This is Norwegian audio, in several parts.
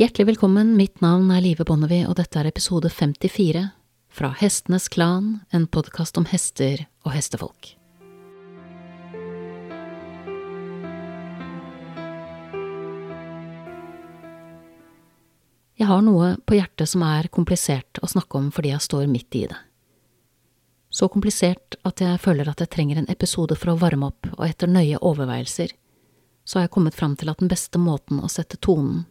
Hjertelig velkommen, mitt navn er Live Bonnevie, og dette er episode 54 fra Hestenes Klan, en podkast om hester og hestefolk. Jeg har noe på hjertet som er komplisert å snakke om fordi jeg står midt i det. Så komplisert at jeg føler at jeg trenger en episode for å varme opp, og etter nøye overveielser så har jeg kommet fram til at den beste måten å sette tonen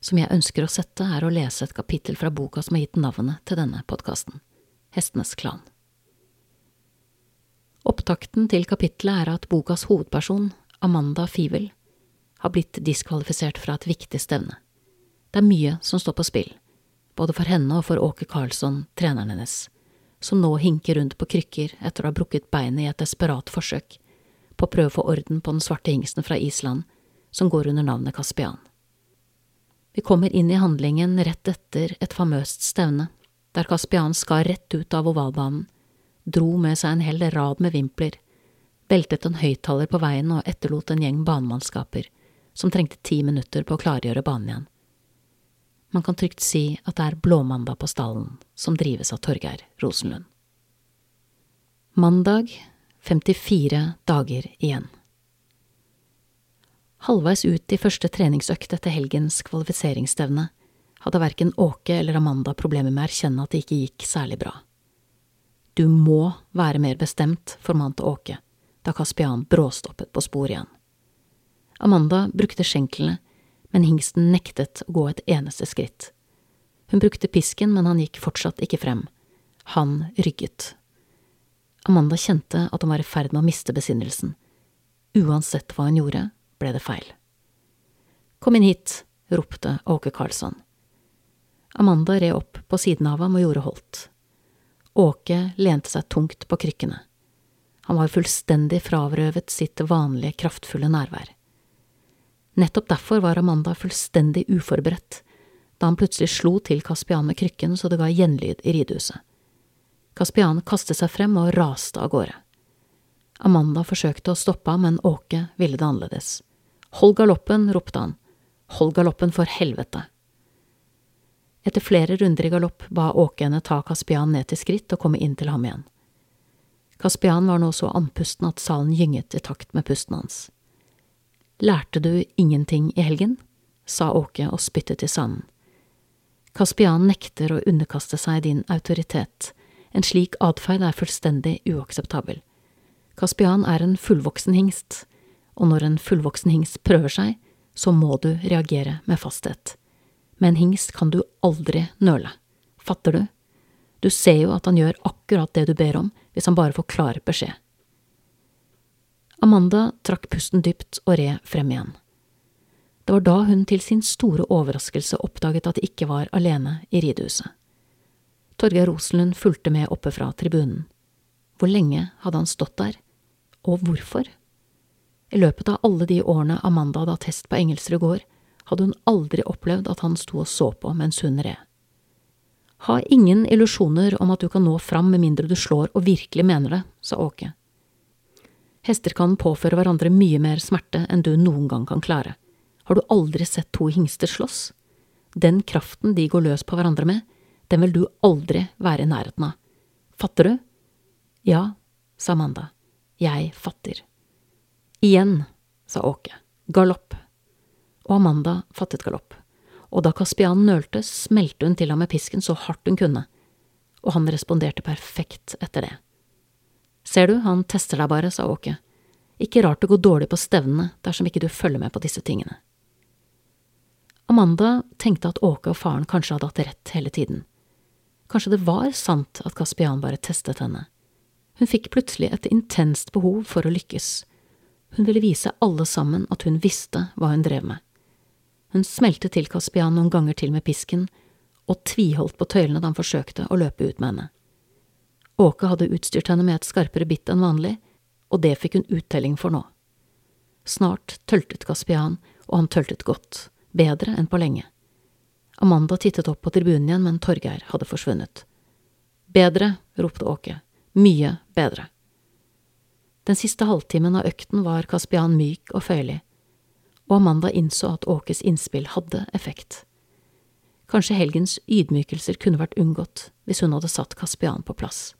som jeg ønsker å sette, er å lese et kapittel fra boka som har gitt navnet til denne podkasten, Hestenes Klan. Opptakten til kapittelet er at bokas hovedperson, Amanda Fivel, har blitt diskvalifisert fra et viktig stevne. Det er mye som står på spill, både for henne og for Åke Karlsson, treneren hennes, som nå hinker rundt på krykker etter å ha brukket beinet i et desperat forsøk på å prøve å få orden på den svarte hingsten fra Island, som går under navnet Kaspian. Vi kommer inn i handlingen rett etter et famøst stevne, der Kaspian skar rett ut av ovalbanen, dro med seg en hel rad med vimpler, veltet en høyttaler på veien og etterlot en gjeng banemannskaper som trengte ti minutter på å klargjøre banen igjen. Man kan trygt si at det er Blåmandag på stallen, som drives av Torgeir Rosenlund. Mandag, 54 dager igjen. Halvveis ut i første treningsøkt etter helgens kvalifiseringsstevne hadde verken Åke eller Amanda problemer med å erkjenne at det ikke gikk særlig bra. Du må være mer bestemt, formante Åke da Kaspian bråstoppet på sporet igjen. Amanda brukte skjenklene, men hingsten nektet å gå et eneste skritt. Hun brukte pisken, men han gikk fortsatt ikke frem. Han rygget. Amanda kjente at hun var i ferd med å miste besinnelsen. Uansett hva hun gjorde, ble det feil. Kom inn hit, ropte Åke Karlsson. Amanda red opp på siden av ham og gjorde holdt. Åke lente seg tungt på krykkene. Han var fullstendig fravrøvet sitt vanlige, kraftfulle nærvær. Nettopp derfor var Amanda fullstendig uforberedt da han plutselig slo til Kaspian med krykken så det ga gjenlyd i ridehuset. Kaspian kastet seg frem og raste av gårde. Amanda forsøkte å stoppe ham, men Åke ville det annerledes. Hold galoppen, ropte han. Hold galoppen, for helvete. Etter flere runder i galopp ba Åke henne ta Kaspian ned til skritt og komme inn til ham igjen. Kaspian var nå så andpusten at salen gynget i takt med pusten hans. Lærte du ingenting i helgen? sa Åke og spyttet i sanden. Kaspian nekter å underkaste seg din autoritet. En slik atferd er fullstendig uakseptabel. Kaspian er en fullvoksen hingst, og når en fullvoksen hingst prøver seg, så må du reagere med fasthet. Med en hingst kan du aldri nøle. Fatter du? Du ser jo at han gjør akkurat det du ber om, hvis han bare får klar beskjed. Amanda trakk pusten dypt og red frem igjen. Det var da hun til sin store overraskelse oppdaget at de ikke var alene i ridehuset. Torgeir Rosenlund fulgte med oppe fra tribunen. Hvor lenge hadde han stått der, og hvorfor? I løpet av alle de årene Amanda hadde hatt hest på Engelsrud gård, hadde hun aldri opplevd at han sto og så på mens hun red. Ha ingen illusjoner om at du kan nå fram med mindre du slår og virkelig mener det, sa Åke. Hester kan påføre hverandre mye mer smerte enn du noen gang kan klare. Har du aldri sett to hingster slåss? Den kraften de går løs på hverandre med, den vil du aldri være i nærheten av. Fatter du? Ja, sa Amanda. Jeg fatter. Igjen, sa Åke. Galopp. Og Amanda fattet galopp. Og da Kaspian nølte, smelte hun til ham med pisken så hardt hun kunne, og han responderte perfekt etter det. Ser du, han tester deg bare, sa Åke. Ikke rart det går dårlig på stevnene dersom ikke du følger med på disse tingene. Amanda tenkte at Åke og faren kanskje hadde hatt rett hele tiden. Kanskje det var sant at Kaspian bare testet henne. Hun fikk plutselig et intenst behov for å lykkes, hun ville vise alle sammen at hun visste hva hun drev med. Hun smelte til Kaspian noen ganger til med pisken, og tviholdt på tøylene da han forsøkte å løpe ut med henne. Åke hadde utstyrt henne med et skarpere bitt enn vanlig, og det fikk hun uttelling for nå. Snart tøltet Kaspian, og han tøltet godt, bedre enn på lenge. Amanda tittet opp på tribunen igjen, men Torgeir hadde forsvunnet. Bedre, ropte Åke, mye bedre. Den siste halvtimen av økten var Kaspian myk og føyelig, og Amanda innså at Åkes innspill hadde effekt. Kanskje helgens ydmykelser kunne vært unngått hvis hun hadde satt Kaspian på plass.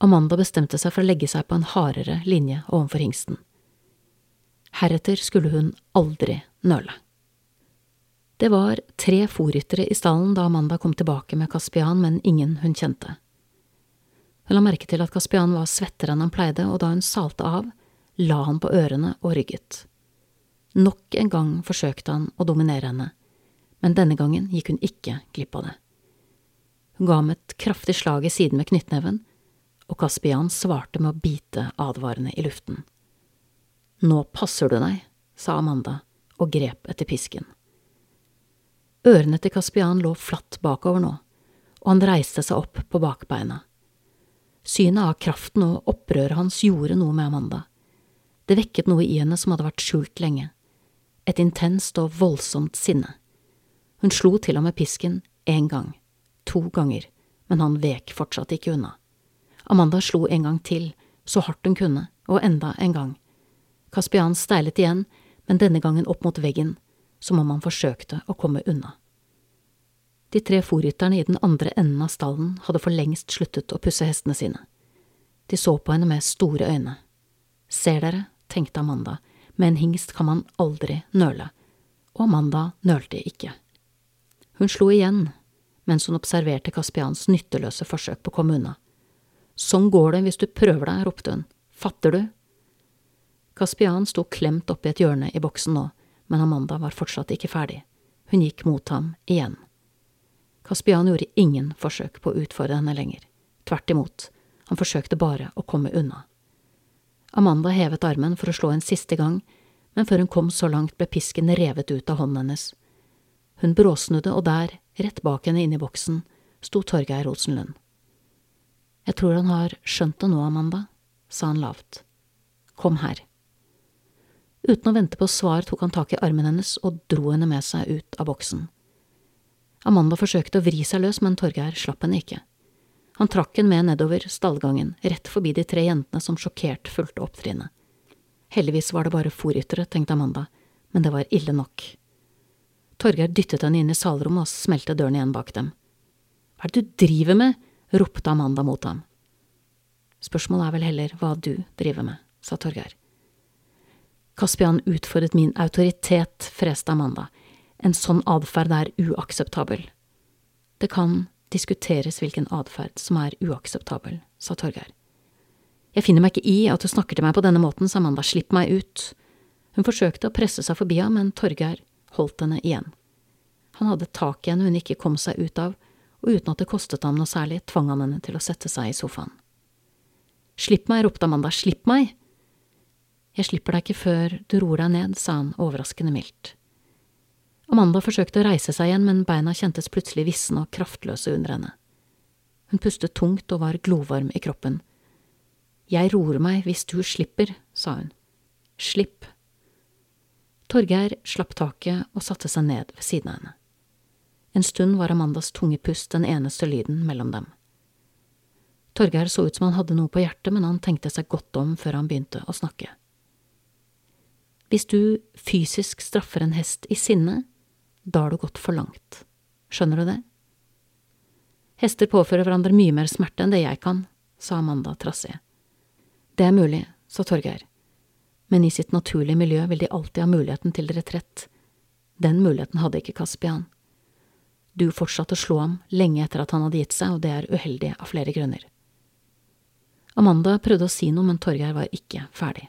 Amanda bestemte seg for å legge seg på en hardere linje overfor hingsten. Heretter skulle hun aldri nøle. Det var tre fòrryttere i stallen da Amanda kom tilbake med Kaspian, men ingen hun kjente. Hun la merke til at Kaspian var svettere enn han pleide, og da hun salte av, la han på ørene og rygget. Nok en gang forsøkte han å dominere henne, men denne gangen gikk hun ikke glipp av det. Hun ga ham et kraftig slag i siden med knyttneven, og Kaspian svarte med å bite advarende i luften. Nå passer du deg, sa Amanda og grep etter pisken. Ørene til Kaspian lå flatt bakover nå, og han reiste seg opp på bakbeina. Synet av kraften og opprøret hans gjorde noe med Amanda. Det vekket noe i henne som hadde vært skjult lenge, et intenst og voldsomt sinne. Hun slo til og med pisken én gang, to ganger, men han vek fortsatt ikke unna. Amanda slo en gang til, så hardt hun kunne, og enda en gang. Kaspian steilet igjen, men denne gangen opp mot veggen, som om han forsøkte å komme unna. De tre forrytterne i den andre enden av stallen hadde for lengst sluttet å pusse hestene sine. De så på henne med store øyne. Ser dere, tenkte Amanda, med en hingst kan man aldri nøle, og Amanda nølte ikke. Hun slo igjen, mens hun observerte Kaspians nytteløse forsøk på å komme unna. Sånn går det hvis du prøver deg, ropte hun. Fatter du? Kaspian sto klemt oppi et hjørne i boksen nå, men Amanda var fortsatt ikke ferdig. Hun gikk mot ham igjen. Kaspian gjorde ingen forsøk på å utfordre henne lenger. Tvert imot, han forsøkte bare å komme unna. Amanda hevet armen for å slå en siste gang, men før hun kom så langt ble pisken revet ut av hånden hennes. Hun bråsnudde, og der, rett bak henne inne i boksen, sto Torgeir Rosenlund. Jeg tror han har skjønt det nå, Amanda, sa han lavt. Kom her. Uten å vente på svar tok han tak i armen hennes og dro henne med seg ut av boksen. Amanda forsøkte å vri seg løs, men Torgeir slapp henne ikke. Han trakk henne med nedover stallgangen, rett forbi de tre jentene som sjokkert fulgte opptrinnet. Heldigvis var det bare fòrryttere, tenkte Amanda, men det var ille nok. Torgeir dyttet henne inn i salrommet og smelte døren igjen bak dem. Hva er det du driver med? ropte Amanda mot ham. Spørsmålet er vel heller hva du driver med, sa Torgeir. Kaspian utfordret min autoritet, freste Amanda. En sånn atferd er uakseptabel. Det kan diskuteres hvilken atferd som er uakseptabel, sa Torgeir. Jeg finner meg ikke i at du snakker til meg på denne måten, sa Amanda, slipp meg ut. Hun forsøkte å presse seg forbi ham, men Torgeir holdt henne igjen. Han hadde tak i henne hun ikke kom seg ut av, og uten at det kostet ham noe særlig, tvang han henne til å sette seg i sofaen. Slipp meg, ropte Amanda, slipp meg! Jeg slipper deg ikke før du roer deg ned, sa han overraskende mildt. Amanda forsøkte å reise seg igjen, men beina kjentes plutselig visne og kraftløse under henne. Hun pustet tungt og var glovarm i kroppen. Jeg roer meg hvis du slipper, sa hun. Slipp, Torgeir slapp taket og satte seg ned ved siden av henne. En stund var Amandas tunge pust den eneste lyden mellom dem. Torgeir så ut som han hadde noe på hjertet, men han tenkte seg godt om før han begynte å snakke. Hvis du fysisk straffer en hest i sinne, da har du gått for langt. Skjønner du det? Hester påfører hverandre mye mer smerte enn det jeg kan, sa Amanda trassig. Det er mulig, sa Torgeir men i sitt naturlige miljø vil de alltid ha muligheten til retrett. Den muligheten hadde ikke Kaspian. Du fortsatte å slå ham lenge etter at han hadde gitt seg, og det er uheldig av flere grunner. Amanda prøvde å si noe, men Torgeir var ikke ferdig.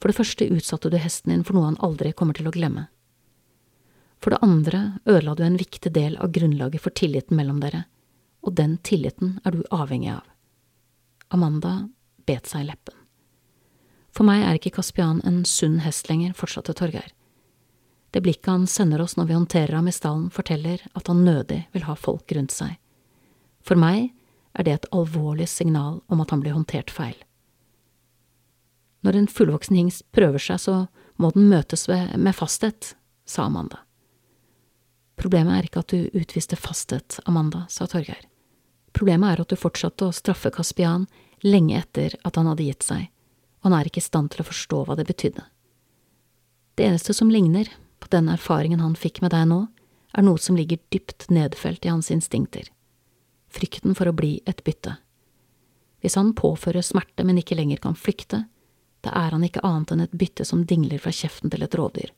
For det første utsatte du hesten din for noe han aldri kommer til å glemme. For det andre ødela du en viktig del av grunnlaget for tilliten mellom dere, og den tilliten er du avhengig av. Amanda bet seg i leppen. For meg er ikke Kaspian en sunn hest lenger, fortsatte Torgeir. Det blikket han sender oss når vi håndterer ham i stallen, forteller at han nødig vil ha folk rundt seg. For meg er det et alvorlig signal om at han blir håndtert feil. Når en fullvoksen hingst prøver seg, så må den møtes med fasthet, sa Amanda. Problemet er ikke at du utviste fasthet, Amanda, sa Torgeir. Problemet er at du fortsatte å straffe Kaspian lenge etter at han hadde gitt seg og han er ikke i stand til å forstå hva det betydde. Det eneste som ligner på den erfaringen han fikk med deg nå, er noe som ligger dypt nedfelt i hans instinkter. Frykten for å bli et bytte. Hvis han påfører smerte, men ikke lenger kan flykte, da er han ikke annet enn et bytte som dingler fra kjeften til et rovdyr.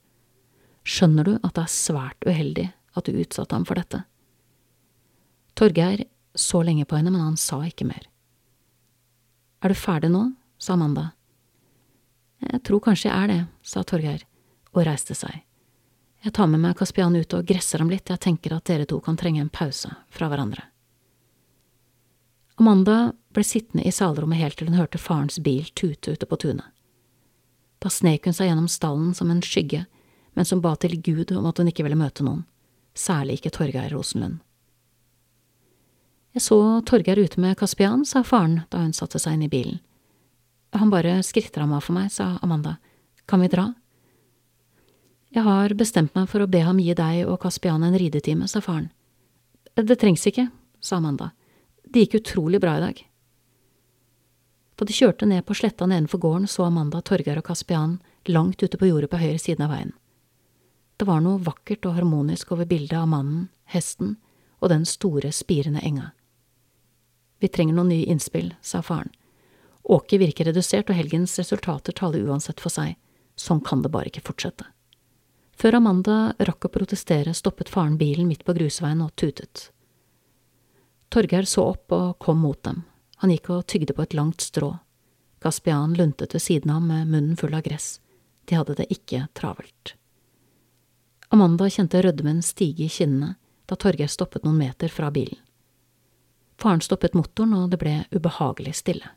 Skjønner du at det er svært uheldig at du utsatte ham for dette? Torgeir så lenge på henne, men han sa ikke mer. Er du ferdig nå? sa Amanda. Jeg tror kanskje jeg er det, sa Torgeir og reiste seg. Jeg tar med meg Kaspian ut og gresser ham litt, jeg tenker at dere to kan trenge en pause fra hverandre. Amanda ble sittende i salrommet helt til hun hørte farens bil tute ute på tunet. Da snek hun seg gjennom stallen som en skygge, mens hun ba til Gud om at hun ikke ville møte noen, særlig ikke Torgeir Rosenlund. Jeg så Torgeir ute med Kaspian, sa faren da hun satte seg inn i bilen. Han bare skritter ham av for meg, sa Amanda. Kan vi dra? Jeg har bestemt meg for å be ham gi deg og Kaspian en ridetime, sa faren. Det trengs ikke, sa Amanda. Det gikk utrolig bra i dag. Da de kjørte ned på sletta nedenfor gården, så Amanda Torgeir og Kaspian langt ute på jordet på høyre siden av veien. Det var noe vakkert og harmonisk over bildet av mannen, hesten og den store, spirende enga. Vi trenger noen nye innspill, sa faren. Åke virker redusert, og helgens resultater taler uansett for seg. Sånn kan det bare ikke fortsette. Før Amanda rakk å protestere, stoppet faren bilen midt på grusveien og tutet. Torgeir så opp og kom mot dem. Han gikk og tygde på et langt strå. Gaspian luntet ved siden av ham med munnen full av gress. De hadde det ikke travelt. Amanda kjente rødmen stige i kinnene da Torgeir stoppet noen meter fra bilen. Faren stoppet motoren, og det ble ubehagelig stille.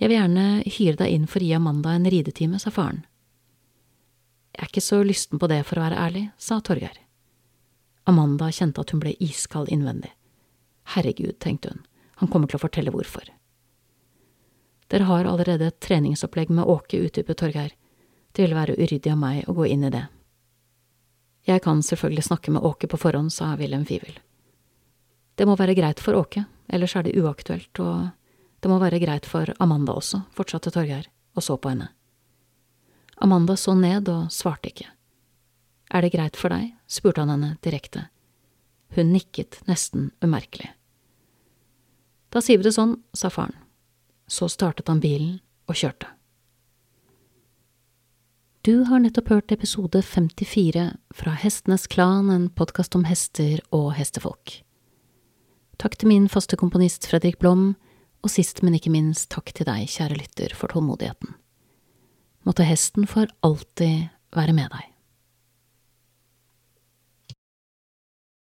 Jeg vil gjerne hyre deg inn for å gi Amanda en ridetime, sa faren. Jeg er ikke så lysten på det, for å være ærlig, sa Torgeir. Amanda kjente at hun ble iskald innvendig. Herregud, tenkte hun, han kommer til å fortelle hvorfor. Dere har allerede et treningsopplegg med Åke, utdypet Torgeir, det ville være uryddig av meg å gå inn i det. Jeg kan selvfølgelig snakke med Åke på forhånd, sa Wilhelm Fivel. Det må være greit for Åke, ellers er det uaktuelt, og det må være greit for Amanda også, fortsatte Torgeir og så på henne. Amanda så ned og svarte ikke. Er det greit for deg? spurte han henne direkte. Hun nikket nesten umerkelig. Da sier vi det sånn, sa faren. Så startet han bilen og kjørte. Du har nettopp hørt episode 54 fra Hestenes Klan, en podkast om hester og hestefolk. Takk til min faste komponist Fredrik Blom, og sist, men ikke minst, takk til deg, kjære lytter, for tålmodigheten. Måtte hesten for alltid være med deg.